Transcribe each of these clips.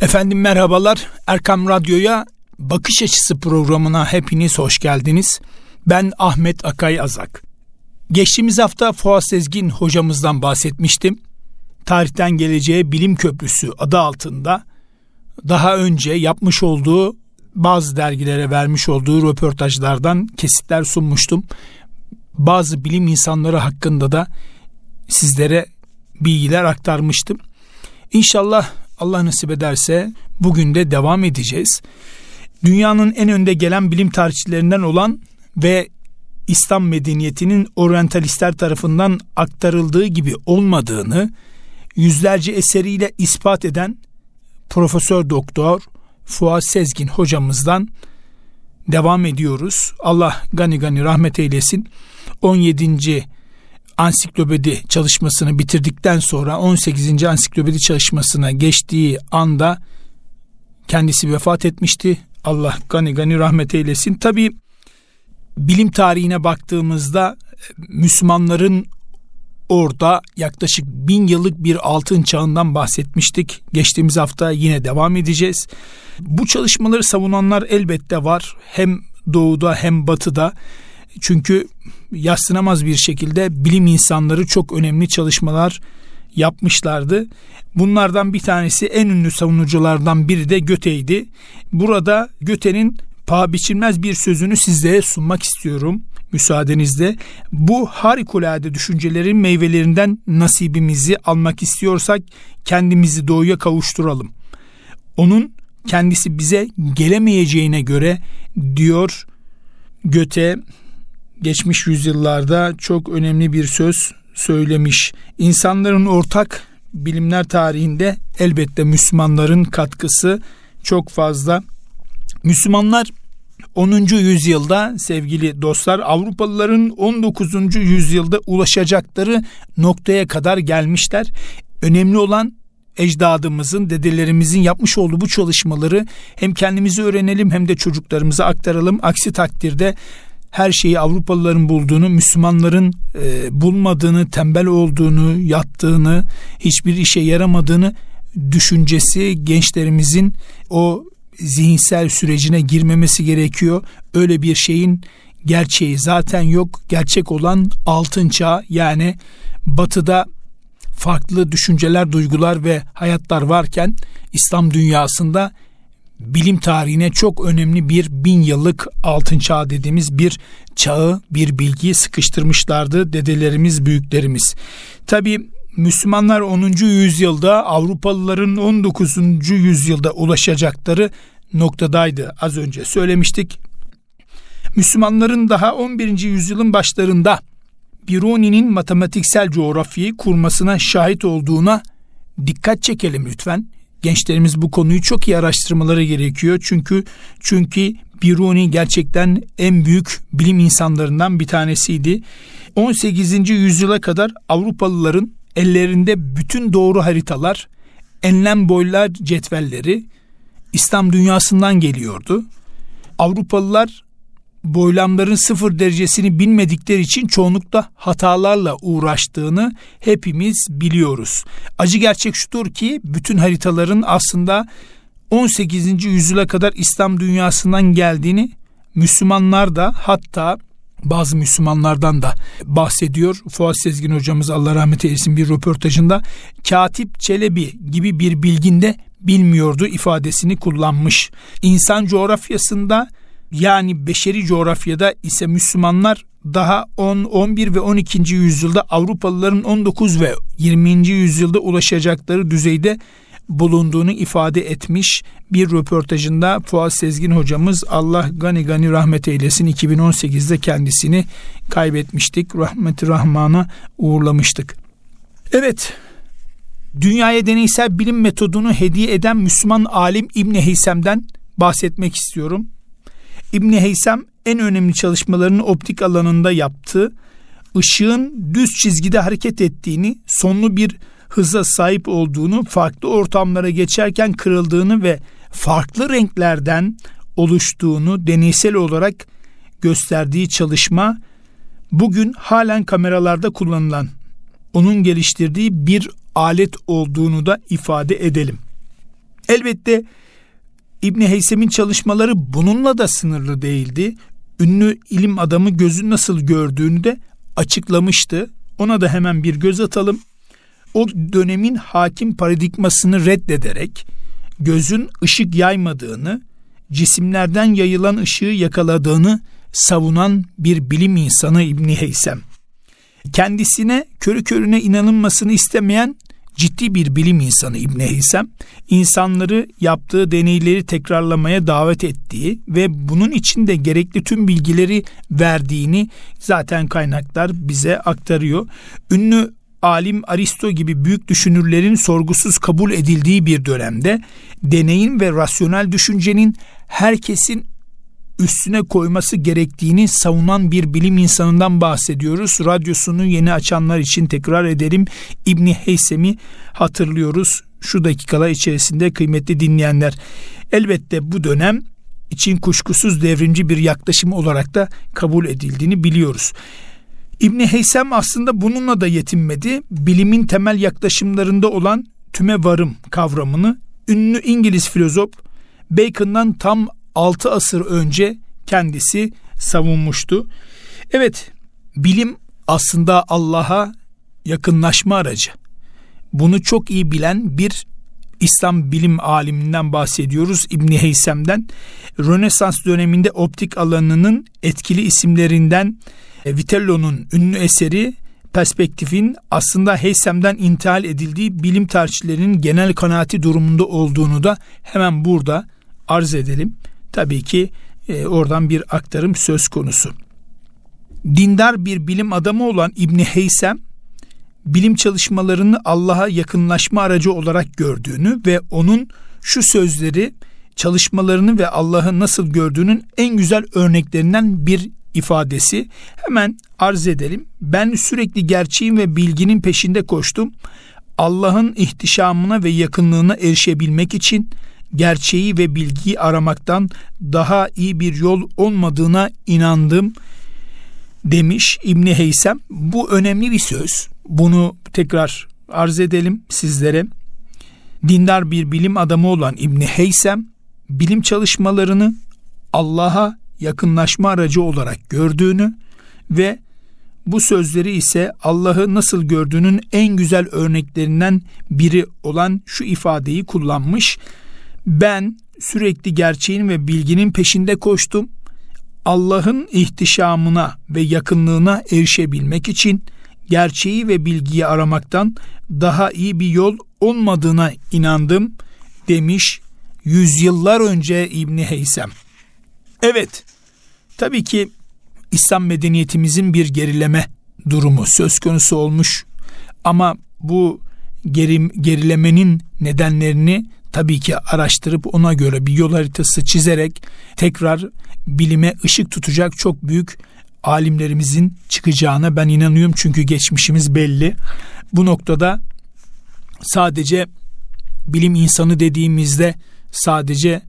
Efendim merhabalar. Erkam Radyo'ya Bakış Açısı programına hepiniz hoş geldiniz. Ben Ahmet Akay Azak. Geçtiğimiz hafta Fuat Sezgin hocamızdan bahsetmiştim. Tarihten Geleceğe Bilim Köprüsü adı altında daha önce yapmış olduğu bazı dergilere vermiş olduğu röportajlardan kesitler sunmuştum. Bazı bilim insanları hakkında da sizlere bilgiler aktarmıştım. İnşallah Allah nasip ederse bugün de devam edeceğiz. Dünyanın en önde gelen bilim tarihçilerinden olan ve İslam medeniyetinin oryantalistler tarafından aktarıldığı gibi olmadığını yüzlerce eseriyle ispat eden Profesör Doktor Fuat Sezgin hocamızdan devam ediyoruz. Allah gani gani rahmet eylesin. 17 ansiklopedi çalışmasını bitirdikten sonra 18. ansiklopedi çalışmasına geçtiği anda kendisi vefat etmişti. Allah gani gani rahmet eylesin. Tabi bilim tarihine baktığımızda Müslümanların orada yaklaşık bin yıllık bir altın çağından bahsetmiştik. Geçtiğimiz hafta yine devam edeceğiz. Bu çalışmaları savunanlar elbette var. Hem doğuda hem batıda. Çünkü yatsınamaz bir şekilde bilim insanları çok önemli çalışmalar yapmışlardı. Bunlardan bir tanesi en ünlü savunuculardan biri de Göte'ydi. Burada Göte'nin paha biçilmez bir sözünü sizlere sunmak istiyorum müsaadenizle. Bu harikulade düşüncelerin meyvelerinden nasibimizi almak istiyorsak kendimizi doğuya kavuşturalım. Onun kendisi bize gelemeyeceğine göre diyor Göte geçmiş yüzyıllarda çok önemli bir söz söylemiş. İnsanların ortak bilimler tarihinde elbette Müslümanların katkısı çok fazla. Müslümanlar 10. yüzyılda sevgili dostlar Avrupalıların 19. yüzyılda ulaşacakları noktaya kadar gelmişler. Önemli olan ecdadımızın, dedelerimizin yapmış olduğu bu çalışmaları hem kendimizi öğrenelim hem de çocuklarımıza aktaralım. Aksi takdirde her şeyi Avrupalıların bulduğunu, Müslümanların e, bulmadığını, tembel olduğunu, yattığını, hiçbir işe yaramadığını düşüncesi gençlerimizin o zihinsel sürecine girmemesi gerekiyor. Öyle bir şeyin gerçeği zaten yok. Gerçek olan altın çağ yani batıda farklı düşünceler, duygular ve hayatlar varken İslam dünyasında bilim tarihine çok önemli bir bin yıllık altın çağ dediğimiz bir çağı, bir bilgiyi sıkıştırmışlardı dedelerimiz, büyüklerimiz. Tabi Müslümanlar 10. yüzyılda Avrupalıların 19. yüzyılda ulaşacakları noktadaydı. Az önce söylemiştik. Müslümanların daha 11. yüzyılın başlarında Biruni'nin matematiksel coğrafyayı kurmasına şahit olduğuna dikkat çekelim lütfen. Gençlerimiz bu konuyu çok iyi araştırmaları gerekiyor. Çünkü çünkü Biruni gerçekten en büyük bilim insanlarından bir tanesiydi. 18. yüzyıla kadar Avrupalıların ellerinde bütün doğru haritalar, enlem boylar cetvelleri İslam dünyasından geliyordu. Avrupalılar boylamların sıfır derecesini bilmedikleri için çoğunlukla hatalarla uğraştığını hepimiz biliyoruz. Acı gerçek şudur ki bütün haritaların aslında 18. yüzyıla kadar İslam dünyasından geldiğini Müslümanlar da hatta bazı Müslümanlardan da bahsediyor. Fuat Sezgin hocamız Allah rahmet eylesin bir röportajında Katip Çelebi gibi bir bilginde bilmiyordu ifadesini kullanmış. İnsan coğrafyasında yani beşeri coğrafyada ise Müslümanlar daha 10, 11 ve 12. yüzyılda Avrupalıların 19 ve 20. yüzyılda ulaşacakları düzeyde bulunduğunu ifade etmiş bir röportajında Fuat Sezgin hocamız Allah gani gani rahmet eylesin 2018'de kendisini kaybetmiştik. Rahmeti Rahman'a uğurlamıştık. Evet dünyaya deneysel bilim metodunu hediye eden Müslüman alim İbni Heysem'den bahsetmek istiyorum. İbni Heysem en önemli çalışmalarını optik alanında yaptı. Işığın düz çizgide hareket ettiğini, sonlu bir hıza sahip olduğunu, farklı ortamlara geçerken kırıldığını ve farklı renklerden oluştuğunu deneysel olarak gösterdiği çalışma bugün halen kameralarda kullanılan onun geliştirdiği bir alet olduğunu da ifade edelim. Elbette İbni Heysem'in çalışmaları bununla da sınırlı değildi. Ünlü ilim adamı gözü nasıl gördüğünü de açıklamıştı. Ona da hemen bir göz atalım. O dönemin hakim paradigmasını reddederek gözün ışık yaymadığını, cisimlerden yayılan ışığı yakaladığını savunan bir bilim insanı İbni Heysem. Kendisine körü körüne inanılmasını istemeyen ciddi bir bilim insanı İbn Heysem, insanları yaptığı deneyleri tekrarlamaya davet ettiği ve bunun için de gerekli tüm bilgileri verdiğini zaten kaynaklar bize aktarıyor. Ünlü alim Aristo gibi büyük düşünürlerin sorgusuz kabul edildiği bir dönemde deneyin ve rasyonel düşüncenin herkesin üstüne koyması gerektiğini savunan bir bilim insanından bahsediyoruz. Radyosunu yeni açanlar için tekrar edelim. İbni Heysem'i hatırlıyoruz şu dakikalar içerisinde kıymetli dinleyenler. Elbette bu dönem için kuşkusuz devrimci bir yaklaşım olarak da kabul edildiğini biliyoruz. İbni Heysem aslında bununla da yetinmedi. Bilimin temel yaklaşımlarında olan tüme varım kavramını ünlü İngiliz filozof Bacon'dan tam 6 asır önce kendisi savunmuştu. Evet, bilim aslında Allah'a yakınlaşma aracı. Bunu çok iyi bilen bir İslam bilim aliminden bahsediyoruz İbni Heysem'den. Rönesans döneminde optik alanının etkili isimlerinden e, Vitello'nun ünlü eseri perspektifin aslında Heysem'den intihal edildiği bilim tarihçilerinin genel kanaati durumunda olduğunu da hemen burada arz edelim. Tabii ki e, oradan bir aktarım söz konusu. Dindar bir bilim adamı olan İbni Heysem bilim çalışmalarını Allah'a yakınlaşma aracı olarak gördüğünü ve onun şu sözleri çalışmalarını ve Allah'ı nasıl gördüğünün en güzel örneklerinden bir ifadesi. Hemen arz edelim. Ben sürekli gerçeğin ve bilginin peşinde koştum. Allah'ın ihtişamına ve yakınlığına erişebilmek için gerçeği ve bilgiyi aramaktan daha iyi bir yol olmadığına inandım demiş İbni Heysem. Bu önemli bir söz. Bunu tekrar arz edelim sizlere. Dindar bir bilim adamı olan İbni Heysem bilim çalışmalarını Allah'a yakınlaşma aracı olarak gördüğünü ve bu sözleri ise Allah'ı nasıl gördüğünün en güzel örneklerinden biri olan şu ifadeyi kullanmış. Ben sürekli gerçeğin ve bilginin peşinde koştum. Allah'ın ihtişamına ve yakınlığına erişebilmek için gerçeği ve bilgiyi aramaktan daha iyi bir yol olmadığına inandım demiş yüzyıllar önce İbni Heysem. Evet, tabii ki İslam medeniyetimizin bir gerileme durumu söz konusu olmuş ama bu geri, gerilemenin nedenlerini tabii ki araştırıp ona göre bir yol haritası çizerek tekrar bilime ışık tutacak çok büyük alimlerimizin çıkacağına ben inanıyorum çünkü geçmişimiz belli. Bu noktada sadece bilim insanı dediğimizde sadece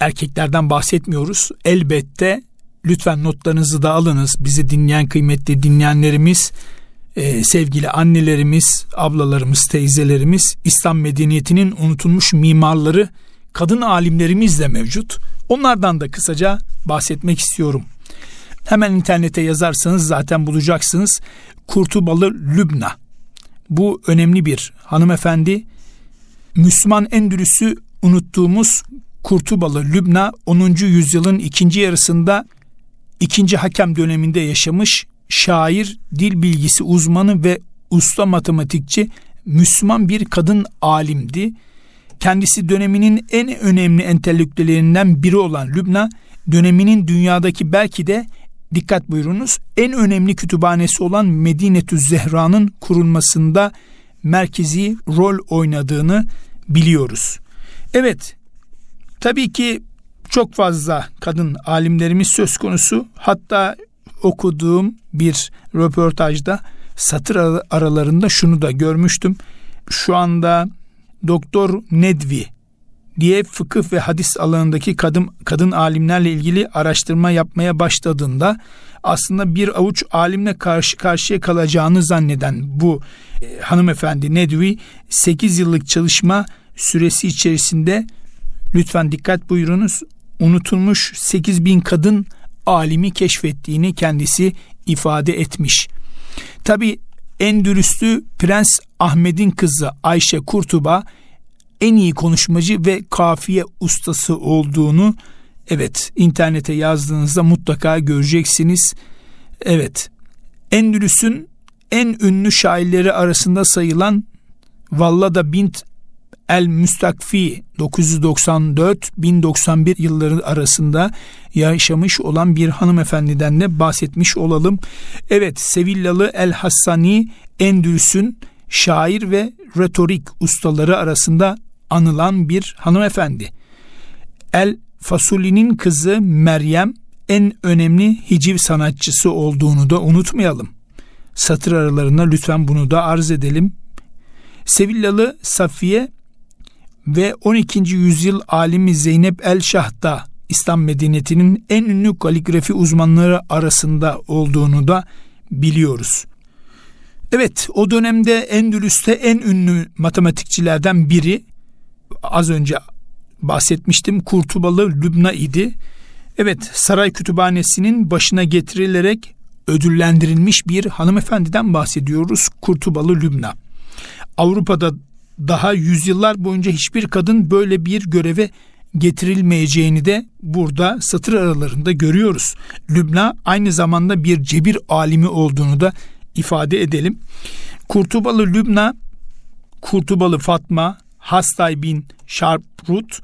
erkeklerden bahsetmiyoruz. Elbette lütfen notlarınızı da alınız. Bizi dinleyen kıymetli dinleyenlerimiz e, sevgili annelerimiz, ablalarımız, teyzelerimiz, İslam medeniyetinin unutulmuş mimarları, kadın alimlerimiz de mevcut. Onlardan da kısaca bahsetmek istiyorum. Hemen internete yazarsanız zaten bulacaksınız. Kurtubalı Lübna. Bu önemli bir hanımefendi. Müslüman Endülüs'ü unuttuğumuz Kurtubalı Lübna 10. yüzyılın ikinci yarısında ikinci hakem döneminde yaşamış şair, dil bilgisi uzmanı ve usta matematikçi Müslüman bir kadın alimdi. Kendisi döneminin en önemli entelektüellerinden biri olan Lübna, döneminin dünyadaki belki de dikkat buyurunuz en önemli kütüphanesi olan Medinetü Zehra'nın kurulmasında merkezi rol oynadığını biliyoruz. Evet, tabii ki çok fazla kadın alimlerimiz söz konusu. Hatta okuduğum bir röportajda satır aralarında şunu da görmüştüm. Şu anda Doktor Nedvi diye fıkıh ve hadis alanındaki kadın kadın alimlerle ilgili araştırma yapmaya başladığında aslında bir avuç alimle karşı karşıya kalacağını zanneden bu e, hanımefendi Nedvi 8 yıllık çalışma süresi içerisinde lütfen dikkat buyurunuz unutulmuş 8 bin kadın alimi keşfettiğini kendisi ifade etmiş. Tabi Endülüslü Prens Ahmet'in kızı Ayşe Kurtuba en iyi konuşmacı ve kafiye ustası olduğunu evet internete yazdığınızda mutlaka göreceksiniz. Evet Endülüs'ün en ünlü şairleri arasında sayılan Vallada bint El Müstakfi 994-1091 yılları arasında yaşamış olan bir hanımefendiden de bahsetmiş olalım. Evet Sevillalı El Hassani Endülüs'ün şair ve retorik ustaları arasında anılan bir hanımefendi. El Fasuli'nin kızı Meryem en önemli hiciv sanatçısı olduğunu da unutmayalım. Satır aralarına lütfen bunu da arz edelim. Sevillalı Safiye ve 12. yüzyıl alimi Zeynep El Şah da İslam medeniyetinin en ünlü kaligrafi uzmanları arasında olduğunu da biliyoruz. Evet o dönemde Endülüs'te en ünlü matematikçilerden biri az önce bahsetmiştim Kurtubalı Lübna idi. Evet saray kütüphanesinin başına getirilerek ödüllendirilmiş bir hanımefendiden bahsediyoruz Kurtubalı Lübna. Avrupa'da daha yüzyıllar boyunca hiçbir kadın böyle bir göreve getirilmeyeceğini de burada satır aralarında görüyoruz. Lübna aynı zamanda bir cebir alimi olduğunu da ifade edelim. Kurtubalı Lübna, Kurtubalı Fatma, Hastay bin Şarprut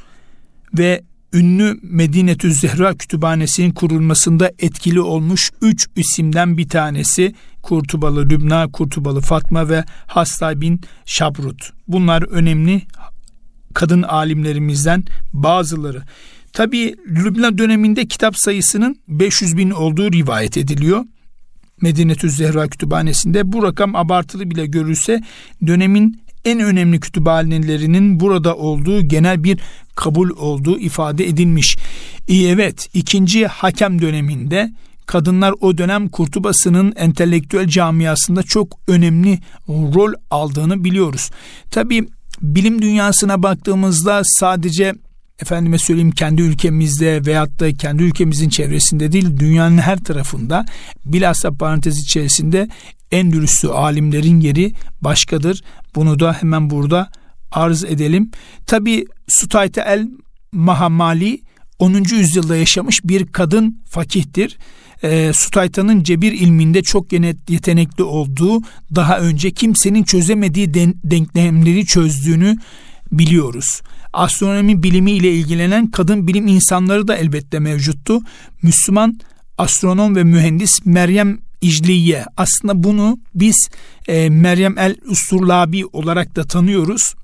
ve ünlü Medinetü Zehra Kütüphanesi'nin kurulmasında etkili olmuş üç isimden bir tanesi Kurtubalı Lübna, Kurtubalı Fatma ve Hastay bin Şabrut. Bunlar önemli kadın alimlerimizden bazıları. Tabi Lübna döneminde kitap sayısının 500 bin olduğu rivayet ediliyor. Medinetü Zehra Kütüphanesi'nde bu rakam abartılı bile görülse dönemin en önemli kütüphanelerinin burada olduğu genel bir kabul olduğu ifade edilmiş. İyi evet ikinci hakem döneminde kadınlar o dönem Kurtubası'nın entelektüel camiasında çok önemli rol aldığını biliyoruz. Tabi bilim dünyasına baktığımızda sadece efendime söyleyeyim kendi ülkemizde veyahut da kendi ülkemizin çevresinde değil dünyanın her tarafında bilhassa parantez içerisinde en dürüstü alimlerin yeri başkadır. Bunu da hemen burada arz edelim. Tabi Sutayte el Mahamali 10. yüzyılda yaşamış bir kadın fakihtir. E, Sutayta'nın cebir ilminde çok yetenekli olduğu, daha önce kimsenin çözemediği den, denklemleri çözdüğünü biliyoruz. Astronomi bilimi ile ilgilenen kadın bilim insanları da elbette mevcuttu. Müslüman astronom ve mühendis Meryem İcliye aslında bunu biz e, Meryem el Usturlabi olarak da tanıyoruz.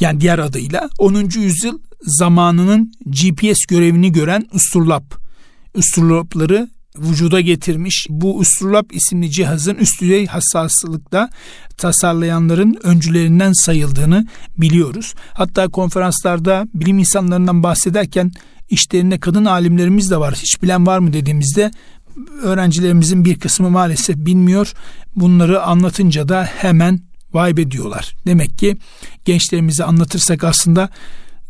Yani diğer adıyla 10. yüzyıl zamanının GPS görevini gören Usturlap. Usturlapları vücuda getirmiş. Bu Usturlap isimli cihazın üst düzey hassaslıkta tasarlayanların öncülerinden sayıldığını biliyoruz. Hatta konferanslarda bilim insanlarından bahsederken işlerinde kadın alimlerimiz de var. Hiç bilen var mı dediğimizde öğrencilerimizin bir kısmı maalesef bilmiyor. Bunları anlatınca da hemen vay be diyorlar. Demek ki gençlerimize anlatırsak aslında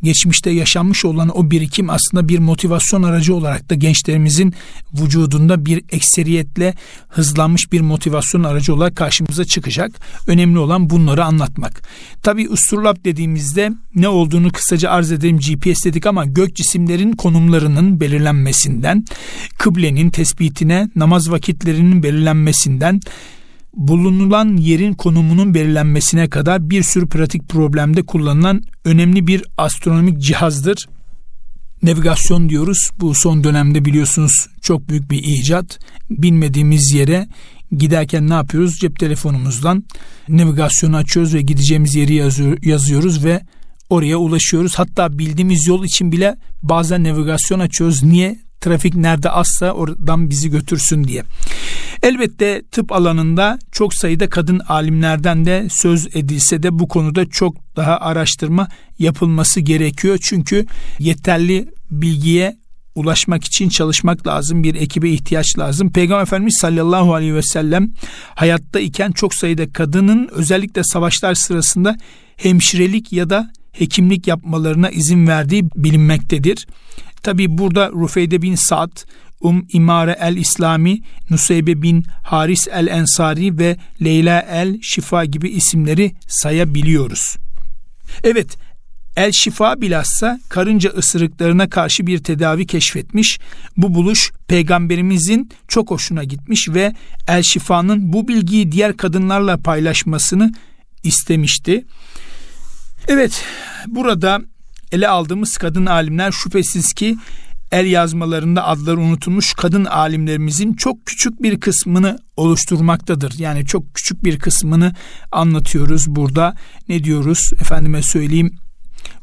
geçmişte yaşanmış olan o birikim aslında bir motivasyon aracı olarak da gençlerimizin vücudunda bir ekseriyetle hızlanmış bir motivasyon aracı olarak karşımıza çıkacak. Önemli olan bunları anlatmak. Tabi usturlap dediğimizde ne olduğunu kısaca arz edelim GPS dedik ama gök cisimlerin konumlarının belirlenmesinden, kıblenin tespitine, namaz vakitlerinin belirlenmesinden, bulunulan yerin konumunun belirlenmesine kadar bir sürü pratik problemde kullanılan önemli bir astronomik cihazdır. Navigasyon diyoruz. Bu son dönemde biliyorsunuz çok büyük bir icat. Bilmediğimiz yere giderken ne yapıyoruz? Cep telefonumuzdan navigasyonu açıyoruz ve gideceğimiz yeri yazıyor, yazıyoruz ve oraya ulaşıyoruz. Hatta bildiğimiz yol için bile bazen navigasyon açıyoruz. Niye? Trafik nerede azsa oradan bizi götürsün diye. Elbette tıp alanında çok sayıda kadın alimlerden de söz edilse de bu konuda çok daha araştırma yapılması gerekiyor. Çünkü yeterli bilgiye ulaşmak için çalışmak lazım. Bir ekibe ihtiyaç lazım. Peygamber Efendimiz sallallahu aleyhi ve sellem hayatta iken çok sayıda kadının özellikle savaşlar sırasında hemşirelik ya da hekimlik yapmalarına izin verdiği bilinmektedir. Tabi burada Rufeyde bin Sa'd, Um İmare el İslami, Nuseybe bin Haris el Ensari ve Leyla el Şifa gibi isimleri sayabiliyoruz. Evet, El Şifa bilhassa karınca ısırıklarına karşı bir tedavi keşfetmiş. Bu buluş peygamberimizin çok hoşuna gitmiş ve El Şifa'nın bu bilgiyi diğer kadınlarla paylaşmasını istemişti. Evet, burada ele aldığımız kadın alimler şüphesiz ki el yazmalarında adları unutulmuş kadın alimlerimizin çok küçük bir kısmını oluşturmaktadır. Yani çok küçük bir kısmını anlatıyoruz burada. Ne diyoruz? Efendime söyleyeyim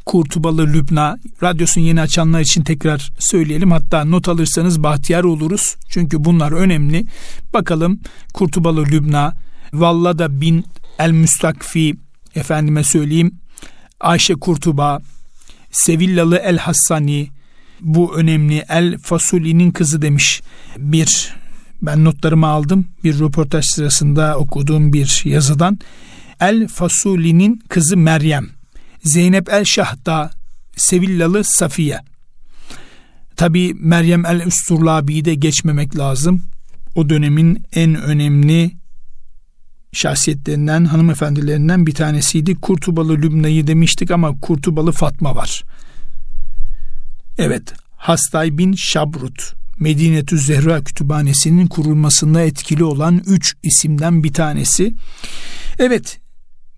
Kurtubalı Lübna radyosunu yeni açanlar için tekrar söyleyelim. Hatta not alırsanız bahtiyar oluruz. Çünkü bunlar önemli. Bakalım Kurtubalı Lübna, Vallada bin El Müstakfi, efendime söyleyeyim Ayşe Kurtuba, Sevillalı El Hassani, bu önemli El Fasuli'nin kızı demiş. Bir ben notlarımı aldım. Bir röportaj sırasında okuduğum bir yazıdan El Fasuli'nin kızı Meryem Zeynep El Şahda Sevillalı Safiye. Tabi Meryem El Üsturlabi'yi de geçmemek lazım. O dönemin en önemli şahsiyetlerinden, hanımefendilerinden bir tanesiydi. Kurtubalı Lübna'yı demiştik ama Kurtubalı Fatma var. Evet, Hastay bin Şabrut, Medinetü Zehra Kütüphanesi'nin kurulmasında etkili olan üç isimden bir tanesi. Evet,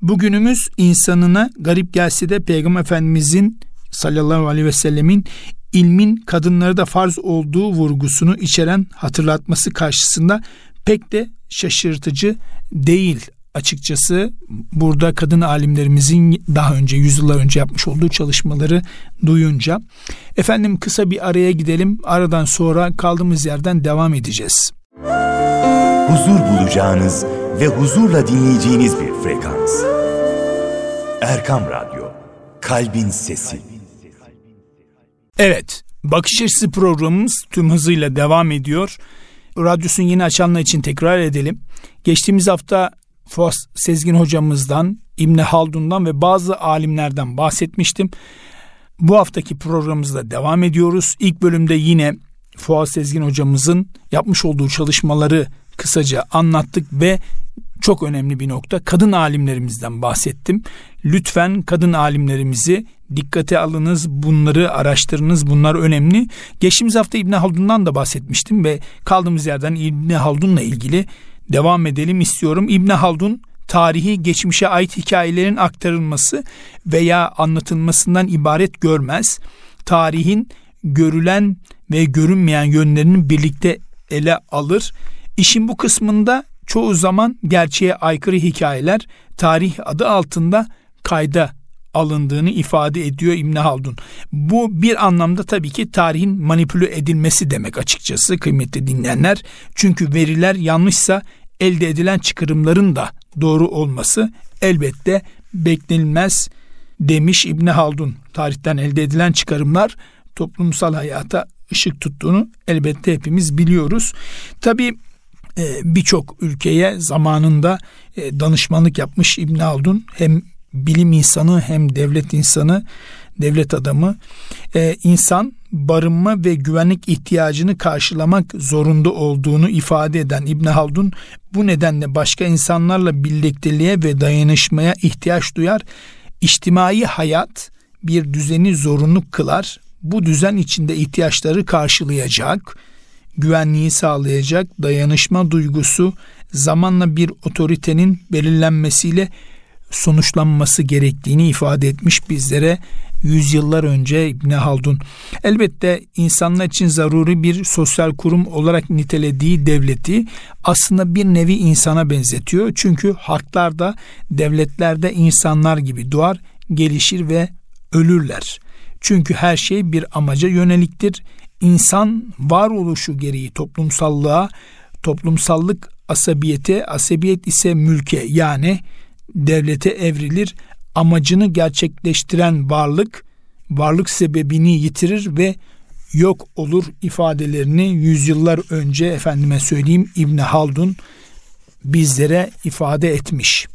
bugünümüz insanına garip gelse de Peygamber Efendimizin sallallahu aleyhi ve sellemin ilmin kadınları da farz olduğu vurgusunu içeren hatırlatması karşısında pek de şaşırtıcı değil açıkçası burada kadın alimlerimizin daha önce yüzyıllar önce yapmış olduğu çalışmaları duyunca efendim kısa bir araya gidelim aradan sonra kaldığımız yerden devam edeceğiz. Huzur bulacağınız ve huzurla dinleyeceğiniz bir frekans. Erkam Radyo, Kalbin Sesi. Evet, Bakış Açısı programımız tüm hızıyla devam ediyor. Radyosunu yeni açanlar için tekrar edelim. Geçtiğimiz hafta Fuat Sezgin hocamızdan, İbni Haldun'dan ve bazı alimlerden bahsetmiştim. Bu haftaki programımızda devam ediyoruz. İlk bölümde yine Fuat Sezgin hocamızın yapmış olduğu çalışmaları kısaca anlattık ve çok önemli bir nokta kadın alimlerimizden bahsettim. Lütfen kadın alimlerimizi dikkate alınız, bunları araştırınız, bunlar önemli. Geçtiğimiz hafta İbn Haldun'dan da bahsetmiştim ve kaldığımız yerden İbn Haldun'la ilgili devam edelim istiyorum. İbn Haldun tarihi geçmişe ait hikayelerin aktarılması veya anlatılmasından ibaret görmez. Tarihin görülen ve görünmeyen yönlerinin birlikte ele alır. İşin bu kısmında çoğu zaman gerçeğe aykırı hikayeler tarih adı altında kayda alındığını ifade ediyor İbn Haldun. Bu bir anlamda tabii ki tarihin manipüle edilmesi demek açıkçası kıymetli dinleyenler. Çünkü veriler yanlışsa elde edilen çıkarımların da doğru olması elbette beklenilmez demiş İbn Haldun. Tarihten elde edilen çıkarımlar toplumsal hayata ışık tuttuğunu elbette hepimiz biliyoruz. Tabii birçok ülkeye zamanında e, danışmanlık yapmış İbn Haldun hem bilim insanı hem devlet insanı, devlet adamı. Ee, insan barınma ve güvenlik ihtiyacını karşılamak zorunda olduğunu ifade eden İbn Haldun bu nedenle başka insanlarla birlikteliğe ve dayanışmaya ihtiyaç duyar. İçtimai hayat bir düzeni zorunlu kılar. Bu düzen içinde ihtiyaçları karşılayacak, güvenliği sağlayacak dayanışma duygusu zamanla bir otoritenin belirlenmesiyle sonuçlanması gerektiğini ifade etmiş bizlere yüzyıllar önce İbn Haldun. Elbette insanlar için zaruri bir sosyal kurum olarak nitelediği devleti aslında bir nevi insana benzetiyor. Çünkü halklarda, devletlerde insanlar gibi doğar, gelişir ve ölürler. Çünkü her şey bir amaca yöneliktir. İnsan varoluşu gereği toplumsallığa, toplumsallık asabiyete, asabiyet ise mülke yani devlete evrilir. Amacını gerçekleştiren varlık varlık sebebini yitirir ve yok olur ifadelerini yüzyıllar önce efendime söyleyeyim İbni Haldun bizlere ifade etmiş.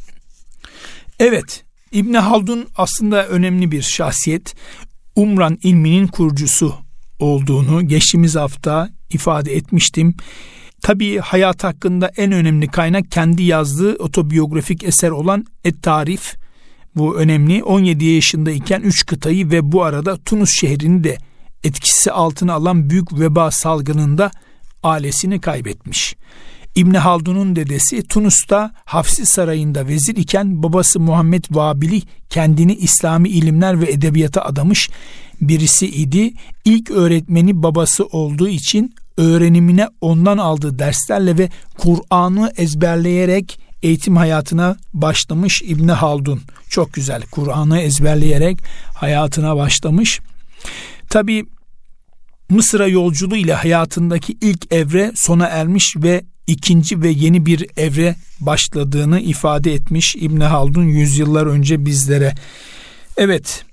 Evet İbni Haldun aslında önemli bir şahsiyet. Umran ilminin kurucusu olduğunu geçtiğimiz hafta ifade etmiştim. Tabii hayat hakkında en önemli kaynak kendi yazdığı otobiyografik eser olan Et Tarif. Bu önemli. 17 yaşındayken 3 kıtayı ve bu arada Tunus şehrini de etkisi altına alan büyük veba salgınında ailesini kaybetmiş. İbni Haldun'un dedesi Tunus'ta Hafsi Sarayı'nda vezir iken babası Muhammed Vabili kendini İslami ilimler ve edebiyata adamış birisi idi. İlk öğretmeni babası olduğu için öğrenimine ondan aldığı derslerle ve Kur'an'ı ezberleyerek eğitim hayatına başlamış İbni Haldun. Çok güzel Kur'an'ı ezberleyerek hayatına başlamış. Tabi Mısır'a yolculuğu ile hayatındaki ilk evre sona ermiş ve ikinci ve yeni bir evre başladığını ifade etmiş İbn Haldun yüzyıllar önce bizlere. Evet.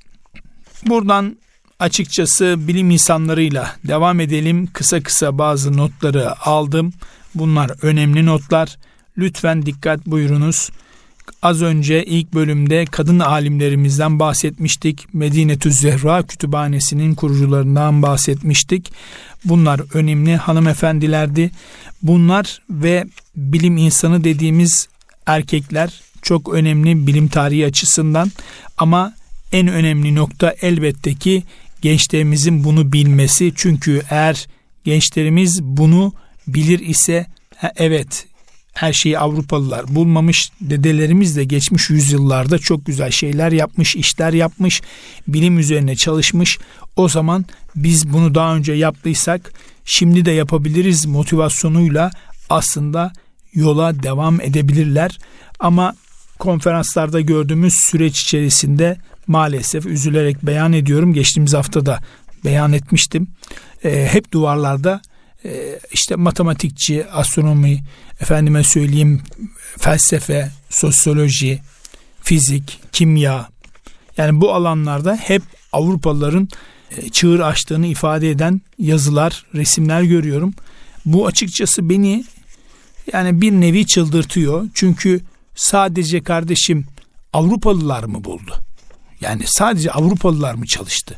Buradan açıkçası bilim insanlarıyla devam edelim. Kısa kısa bazı notları aldım. Bunlar önemli notlar. Lütfen dikkat buyurunuz. Az önce ilk bölümde kadın alimlerimizden bahsetmiştik. Medine Zehra Kütüphanesi'nin kurucularından bahsetmiştik. Bunlar önemli hanımefendilerdi. Bunlar ve bilim insanı dediğimiz erkekler çok önemli bilim tarihi açısından ama en önemli nokta elbette ki gençlerimizin bunu bilmesi. Çünkü eğer gençlerimiz bunu bilir ise evet her şeyi Avrupalılar bulmamış. Dedelerimiz de geçmiş yüzyıllarda çok güzel şeyler yapmış, işler yapmış, bilim üzerine çalışmış. O zaman biz bunu daha önce yaptıysak şimdi de yapabiliriz motivasyonuyla aslında yola devam edebilirler. Ama konferanslarda gördüğümüz süreç içerisinde maalesef üzülerek beyan ediyorum. Geçtiğimiz hafta da beyan etmiştim. E, hep duvarlarda e, işte matematikçi, astronomi, efendime söyleyeyim felsefe, sosyoloji, fizik, kimya yani bu alanlarda hep Avrupalıların e, çığır açtığını ifade eden yazılar, resimler görüyorum. Bu açıkçası beni yani bir nevi çıldırtıyor. Çünkü sadece kardeşim Avrupalılar mı buldu? Yani sadece Avrupalılar mı çalıştı?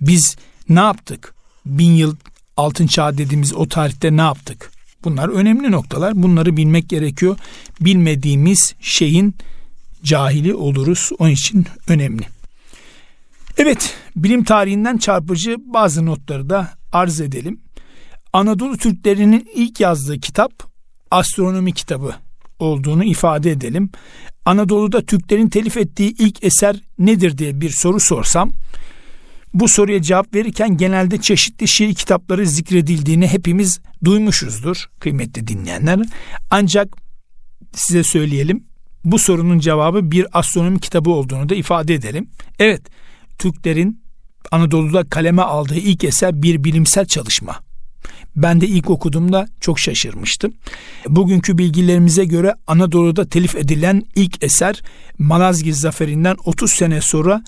Biz ne yaptık? Bin yıl altın çağ dediğimiz o tarihte ne yaptık? Bunlar önemli noktalar. Bunları bilmek gerekiyor. Bilmediğimiz şeyin cahili oluruz. Onun için önemli. Evet, bilim tarihinden çarpıcı bazı notları da arz edelim. Anadolu Türklerinin ilk yazdığı kitap astronomi kitabı olduğunu ifade edelim. Anadolu'da Türklerin telif ettiği ilk eser nedir diye bir soru sorsam bu soruya cevap verirken genelde çeşitli şiir kitapları zikredildiğini hepimiz duymuşuzdur kıymetli dinleyenler. Ancak size söyleyelim bu sorunun cevabı bir astronomi kitabı olduğunu da ifade edelim. Evet Türklerin Anadolu'da kaleme aldığı ilk eser bir bilimsel çalışma. Ben de ilk okuduğumda çok şaşırmıştım. Bugünkü bilgilerimize göre Anadolu'da telif edilen ilk eser Malazgirt zaferinden 30 sene sonra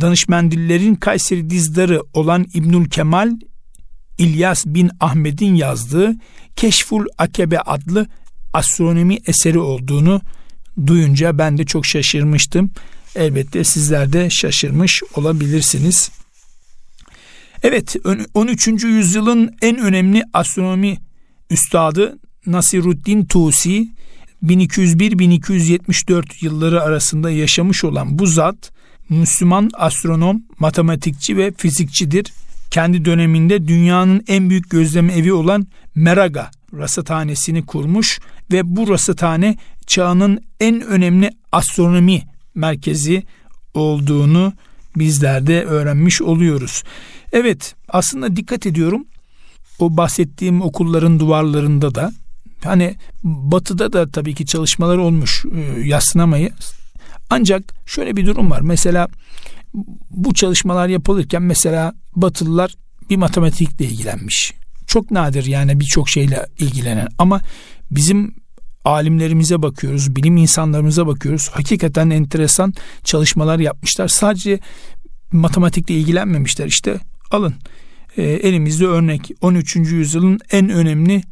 danışmendillerin Kayseri dizdarı olan İbnül Kemal İlyas bin Ahmet'in yazdığı Keşful Akebe adlı astronomi eseri olduğunu duyunca ben de çok şaşırmıştım. Elbette sizler de şaşırmış olabilirsiniz. Evet 13. yüzyılın en önemli astronomi üstadı Nasiruddin Tusi 1201-1274 yılları arasında yaşamış olan bu zat Müslüman astronom, matematikçi ve fizikçidir. Kendi döneminde dünyanın en büyük gözleme evi olan Meraga rasathanesini kurmuş ve bu rasathane çağının en önemli astronomi merkezi olduğunu bizler de öğrenmiş oluyoruz. Evet aslında dikkat ediyorum o bahsettiğim okulların duvarlarında da hani batıda da tabii ki çalışmalar olmuş e, yaslanamayız ancak şöyle bir durum var. Mesela bu çalışmalar yapılırken mesela Batılılar bir matematikle ilgilenmiş. Çok nadir yani birçok şeyle ilgilenen ama bizim alimlerimize bakıyoruz, bilim insanlarımıza bakıyoruz. Hakikaten enteresan çalışmalar yapmışlar. Sadece matematikle ilgilenmemişler. İşte alın e, elimizde örnek 13. yüzyılın en önemli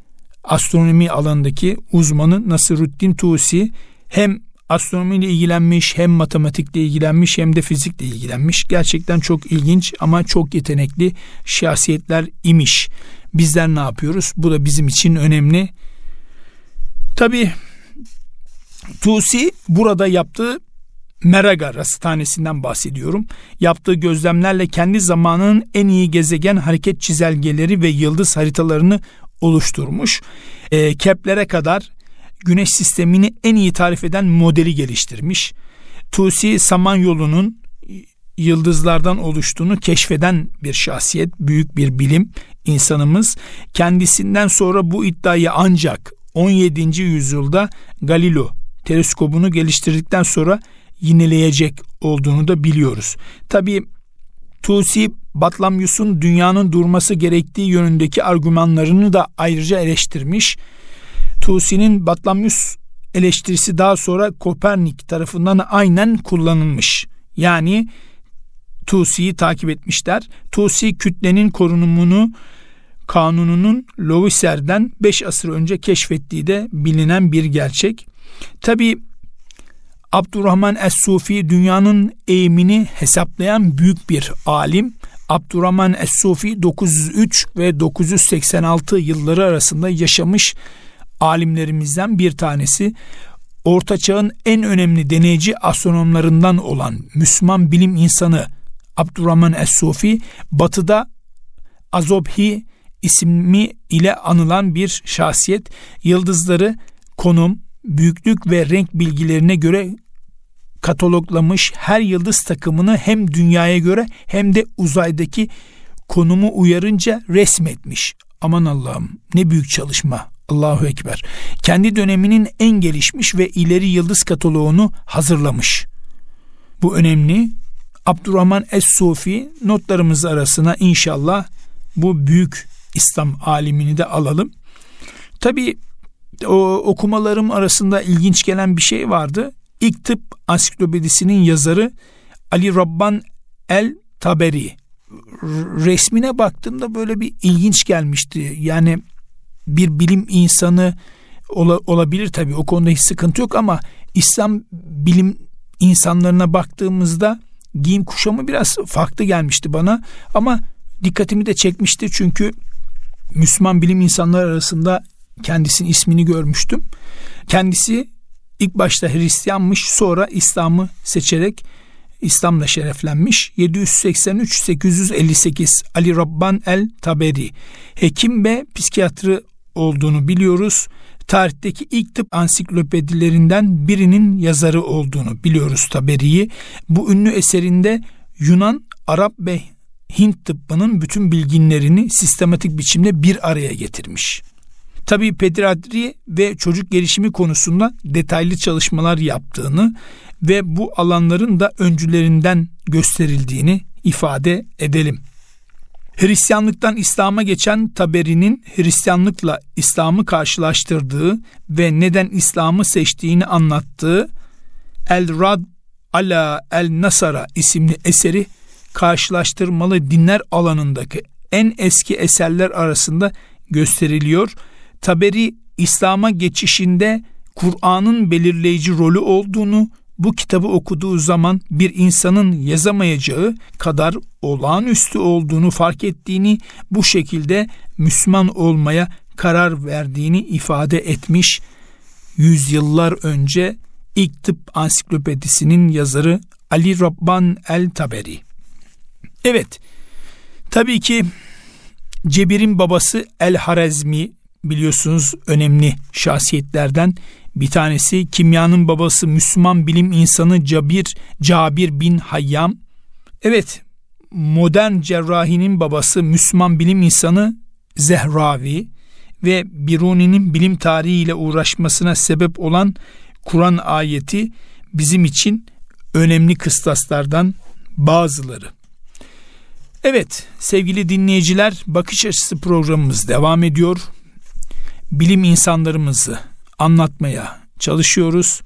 astronomi alanındaki uzmanı Nasruddin Tusi hem astronomiyle ilgilenmiş, hem matematikle ilgilenmiş hem de fizikle ilgilenmiş. Gerçekten çok ilginç ama çok yetenekli şahsiyetler imiş. Bizler ne yapıyoruz? Bu da bizim için önemli. Tabi Tusi burada yaptığı Meraga rasathanesinden bahsediyorum. Yaptığı gözlemlerle kendi zamanının en iyi gezegen hareket çizelgeleri ve yıldız haritalarını oluşturmuş. E, Kepler'e kadar güneş sistemini en iyi tarif eden modeli geliştirmiş. Tusi Samanyolu'nun yıldızlardan oluştuğunu keşfeden bir şahsiyet, büyük bir bilim insanımız. Kendisinden sonra bu iddiayı ancak 17. yüzyılda Galileo teleskobunu geliştirdikten sonra yineleyecek olduğunu da biliyoruz. Tabi Tusi Batlamyus'un dünyanın durması gerektiği yönündeki argümanlarını da ayrıca eleştirmiş. Tusi'nin Batlamyus eleştirisi daha sonra Kopernik tarafından aynen kullanılmış. Yani Tusi'yi takip etmişler. Tusi kütlenin korunumunu kanununun Loiser'den 5 asır önce keşfettiği de bilinen bir gerçek. Tabi Abdurrahman Es-Sufi dünyanın eğimini hesaplayan büyük bir alim. Abdurrahman Es-Sufi 903 ve 986 yılları arasında yaşamış alimlerimizden bir tanesi. Orta Çağ'ın en önemli deneyici astronomlarından olan Müslüman bilim insanı Abdurrahman Es-Sufi batıda Azobhi ismi ile anılan bir şahsiyet yıldızları konum, büyüklük ve renk bilgilerine göre kataloglamış her yıldız takımını hem dünyaya göre hem de uzaydaki konumu uyarınca resmetmiş. Aman Allah'ım ne büyük çalışma. Allahu Ekber. Kendi döneminin en gelişmiş ve ileri yıldız kataloğunu hazırlamış. Bu önemli. Abdurrahman Es-Sufi notlarımız arasına inşallah bu büyük İslam alimini de alalım. Tabi o okumalarım arasında ilginç gelen bir şey vardı. İlk tıp ansiklopedisinin yazarı Ali Rabban El Taberi. Resmine baktığımda böyle bir ilginç gelmişti. Yani bir bilim insanı ola, olabilir tabii o konuda hiç sıkıntı yok ama İslam bilim insanlarına baktığımızda giyim kuşamı biraz farklı gelmişti bana ama dikkatimi de çekmişti çünkü Müslüman bilim insanları arasında kendisinin ismini görmüştüm. Kendisi ilk başta Hristiyanmış sonra İslam'ı seçerek İslam'la şereflenmiş. 783-858 Ali Rabban el Taberi hekim ve psikiyatri olduğunu biliyoruz. Tarihteki ilk tıp ansiklopedilerinden birinin yazarı olduğunu biliyoruz Taberi'yi. Bu ünlü eserinde Yunan, Arap ve Hint tıbbının bütün bilginlerini sistematik biçimde bir araya getirmiş. Tabi pediatri ve çocuk gelişimi konusunda detaylı çalışmalar yaptığını ve bu alanların da öncülerinden gösterildiğini ifade edelim. Hristiyanlıktan İslam'a geçen Taberi'nin Hristiyanlıkla İslam'ı karşılaştırdığı ve neden İslam'ı seçtiğini anlattığı El Rad ala El Nasara isimli eseri karşılaştırmalı dinler alanındaki en eski eserler arasında gösteriliyor. Taberi İslam'a geçişinde Kur'an'ın belirleyici rolü olduğunu, bu kitabı okuduğu zaman bir insanın yazamayacağı kadar olağanüstü olduğunu fark ettiğini, bu şekilde Müslüman olmaya karar verdiğini ifade etmiş. Yüzyıllar önce ilk tıp ansiklopedisinin yazarı Ali Rabban el Taberi. Evet, tabii ki Cebir'in babası El Harezmi biliyorsunuz önemli şahsiyetlerden bir tanesi. Kimyanın babası Müslüman bilim insanı Cabir, Cabir bin Hayyam. Evet, modern cerrahinin babası Müslüman bilim insanı Zehravi ve Biruni'nin bilim tarihiyle uğraşmasına sebep olan Kur'an ayeti bizim için önemli kıstaslardan bazıları. Evet sevgili dinleyiciler bakış açısı programımız devam ediyor. Bilim insanlarımızı anlatmaya çalışıyoruz.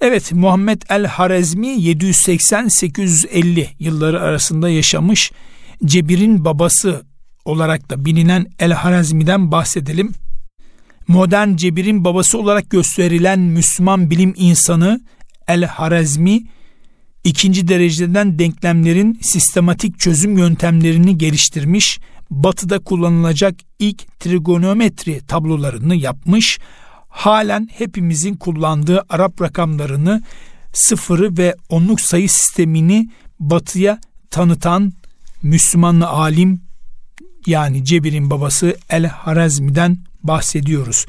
Evet Muhammed el Harezmi 780-850 yılları arasında yaşamış Cebir'in babası olarak da bilinen el Harezmi'den bahsedelim. modern cebirin babası olarak gösterilen Müslüman bilim insanı El Harazmi ikinci dereceden denklemlerin sistematik çözüm yöntemlerini geliştirmiş, batıda kullanılacak ilk trigonometri tablolarını yapmış, halen hepimizin kullandığı Arap rakamlarını sıfırı ve onluk sayı sistemini batıya tanıtan Müslümanlı alim yani Cebir'in babası El Harazmi'den bahsediyoruz.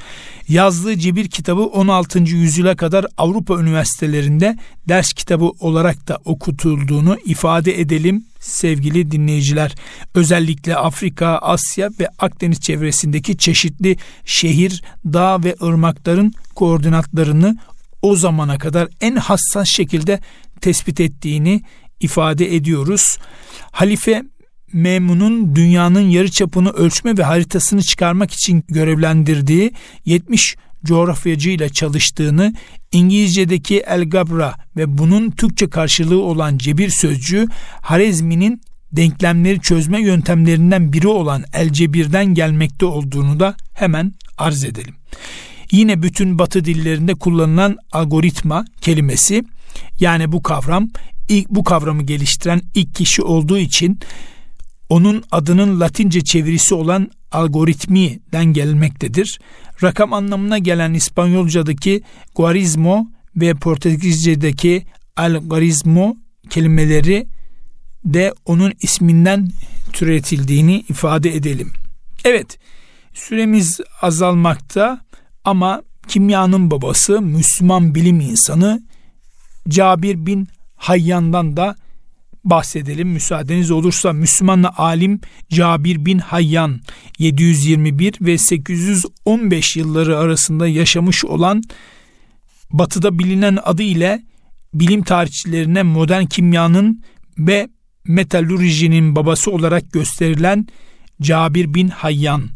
Yazdığı Cebir kitabı 16. yüzyıla kadar Avrupa üniversitelerinde ders kitabı olarak da okutulduğunu ifade edelim sevgili dinleyiciler. Özellikle Afrika, Asya ve Akdeniz çevresindeki çeşitli şehir, dağ ve ırmakların koordinatlarını o zamana kadar en hassas şekilde tespit ettiğini ifade ediyoruz. Halife Memun'un dünyanın yarı çapını ölçme ve haritasını çıkarmak için görevlendirdiği 70 coğrafyacı ile çalıştığını, İngilizce'deki El ve bunun Türkçe karşılığı olan cebir sözcüğü Harezmi'nin denklemleri çözme yöntemlerinden biri olan El Cebir'den gelmekte olduğunu da hemen arz edelim. Yine bütün batı dillerinde kullanılan algoritma kelimesi yani bu kavram ilk bu kavramı geliştiren ilk kişi olduğu için onun adının Latince çevirisi olan algoritmiden gelmektedir. Rakam anlamına gelen İspanyolcadaki guarismo ve Portekizce'deki algoritmo kelimeleri de onun isminden türetildiğini ifade edelim. Evet, süremiz azalmakta ama kimyanın babası Müslüman bilim insanı Cabir bin Hayyan'dan da bahsedelim. Müsaadeniz olursa Müslümanlı alim Cabir bin Hayyan 721 ve 815 yılları arasında yaşamış olan batıda bilinen adı ile bilim tarihçilerine modern kimyanın ve metalurjinin babası olarak gösterilen Cabir bin Hayyan.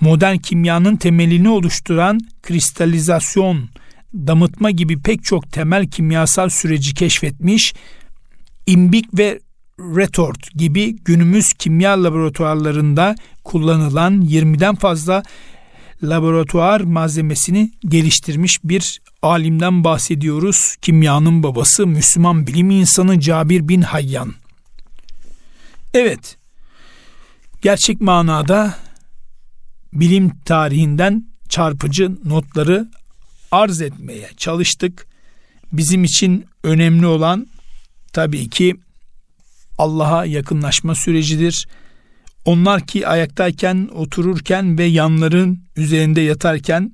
Modern kimyanın temelini oluşturan kristalizasyon, damıtma gibi pek çok temel kimyasal süreci keşfetmiş imbik ve retort gibi günümüz kimya laboratuvarlarında kullanılan 20'den fazla laboratuvar malzemesini geliştirmiş bir alimden bahsediyoruz. Kimyanın babası Müslüman bilim insanı Cabir bin Hayyan. Evet, gerçek manada bilim tarihinden çarpıcı notları arz etmeye çalıştık. Bizim için önemli olan tabii ki Allah'a yakınlaşma sürecidir. Onlar ki ayaktayken, otururken ve yanların üzerinde yatarken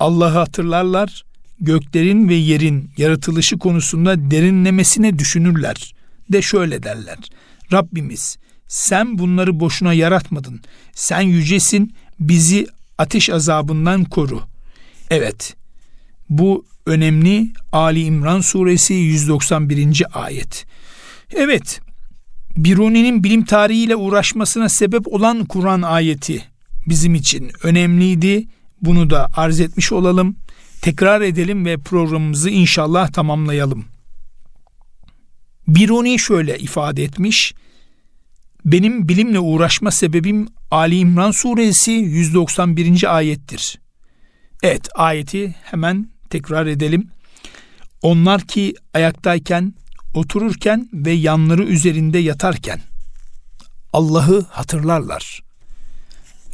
Allah'ı hatırlarlar, göklerin ve yerin yaratılışı konusunda derinlemesine düşünürler. De şöyle derler. Rabbimiz sen bunları boşuna yaratmadın. Sen yücesin, bizi ateş azabından koru. Evet, bu önemli Ali İmran suresi 191. ayet. Evet, Biruni'nin bilim tarihiyle uğraşmasına sebep olan Kur'an ayeti bizim için önemliydi. Bunu da arz etmiş olalım. Tekrar edelim ve programımızı inşallah tamamlayalım. Biruni şöyle ifade etmiş. Benim bilimle uğraşma sebebim Ali İmran suresi 191. ayettir. Evet ayeti hemen tekrar edelim. Onlar ki ayaktayken, otururken ve yanları üzerinde yatarken Allah'ı hatırlarlar.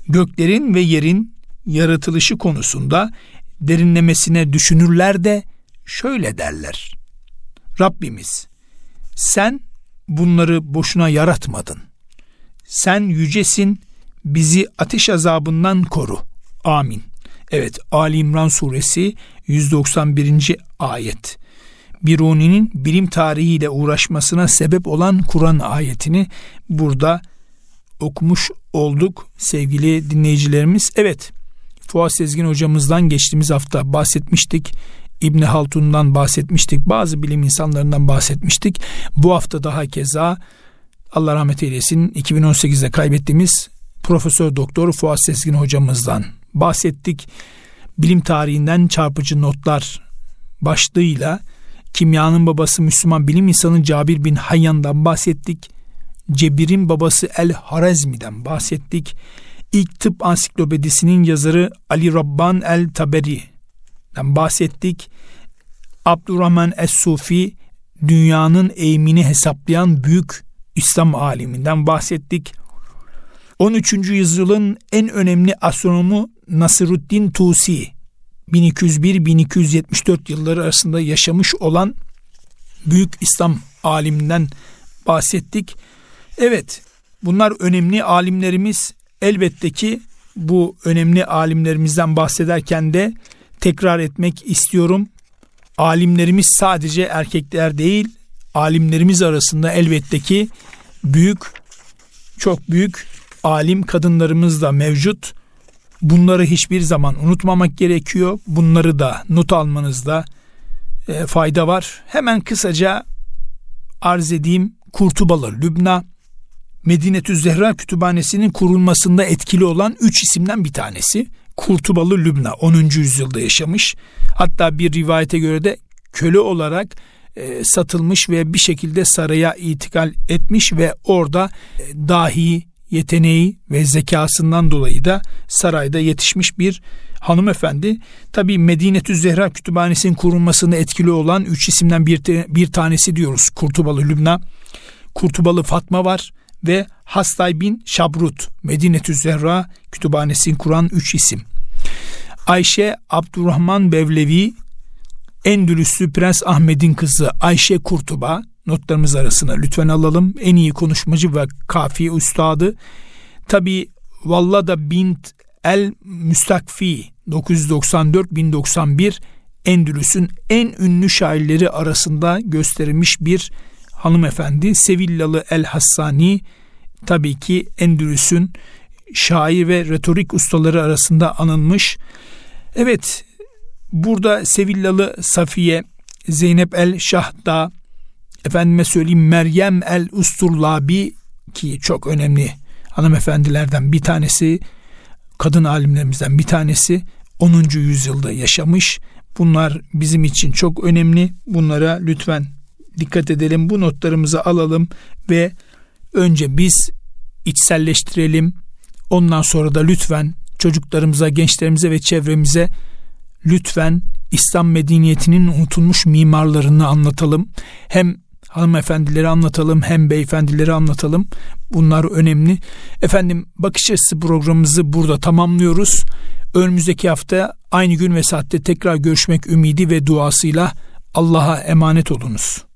Göklerin ve yerin yaratılışı konusunda derinlemesine düşünürler de şöyle derler. Rabbimiz sen bunları boşuna yaratmadın. Sen yücesin, bizi ateş azabından koru. Amin. Evet Ali İmran suresi 191. ayet. Biruni'nin bilim tarihiyle uğraşmasına sebep olan Kur'an ayetini burada okumuş olduk sevgili dinleyicilerimiz. Evet Fuat Sezgin hocamızdan geçtiğimiz hafta bahsetmiştik. İbni Haltun'dan bahsetmiştik. Bazı bilim insanlarından bahsetmiştik. Bu hafta daha keza Allah rahmet eylesin 2018'de kaybettiğimiz Profesör Doktor Fuat Sezgin hocamızdan bahsettik. Bilim tarihinden çarpıcı notlar başlığıyla kimyanın babası Müslüman bilim insanı Cabir bin Hayyan'dan bahsettik. Cebir'in babası El Harazmi'den bahsettik. İlk tıp ansiklopedisinin yazarı Ali Rabban el-Taberi'den bahsettik. Abdurrahman Es-Sufi dünyanın eğimini hesaplayan büyük İslam aliminden bahsettik. 13. yüzyılın en önemli astronomu Nasruddin Tusi 1201-1274 yılları arasında yaşamış olan büyük İslam aliminden bahsettik. Evet bunlar önemli alimlerimiz elbette ki bu önemli alimlerimizden bahsederken de tekrar etmek istiyorum. Alimlerimiz sadece erkekler değil, alimlerimiz arasında elbette ki büyük, çok büyük alim kadınlarımız da mevcut. Bunları hiçbir zaman unutmamak gerekiyor. Bunları da not almanızda e, fayda var. Hemen kısaca arz edeyim. Kurtubalı Lübna Medinetü Zehra Kütüphanesi'nin kurulmasında etkili olan üç isimden bir tanesi. Kurtubalı Lübna 10. yüzyılda yaşamış. Hatta bir rivayete göre de köle olarak e, satılmış ve bir şekilde saraya itikal etmiş ve orada e, dahi yeteneği ve zekasından dolayı da sarayda yetişmiş bir hanımefendi. Tabi Medine-tü Zehra Kütüphanesi'nin kurulmasında etkili olan üç isimden bir, bir tanesi diyoruz Kurtubalı Lübna. Kurtubalı Fatma var ve Hastay bin Şabrut Medine-tü Zehra Kütüphanesi'ni kuran üç isim. Ayşe Abdurrahman Bevlevi Endülüslü Prens Ahmet'in kızı Ayşe Kurtuba notlarımız arasına lütfen alalım. En iyi konuşmacı ve kafi üstadı. Tabi Vallada bint El Müstakfi 994-1091 Endülüs'ün en ünlü şairleri arasında gösterilmiş bir hanımefendi. Sevillalı El Hassani tabii ki Endülüs'ün şair ve retorik ustaları arasında anılmış. Evet burada Sevillalı Safiye, Zeynep El Şahda, efendime söyleyeyim Meryem El Usturlabi ki çok önemli hanımefendilerden bir tanesi, kadın alimlerimizden bir tanesi 10. yüzyılda yaşamış. Bunlar bizim için çok önemli. Bunlara lütfen dikkat edelim. Bu notlarımızı alalım ve önce biz içselleştirelim. Ondan sonra da lütfen çocuklarımıza, gençlerimize ve çevremize lütfen İslam medeniyetinin unutulmuş mimarlarını anlatalım. Hem hanımefendileri anlatalım hem beyefendileri anlatalım. Bunlar önemli. Efendim bakış açısı programımızı burada tamamlıyoruz. Önümüzdeki hafta aynı gün ve saatte tekrar görüşmek ümidi ve duasıyla Allah'a emanet olunuz.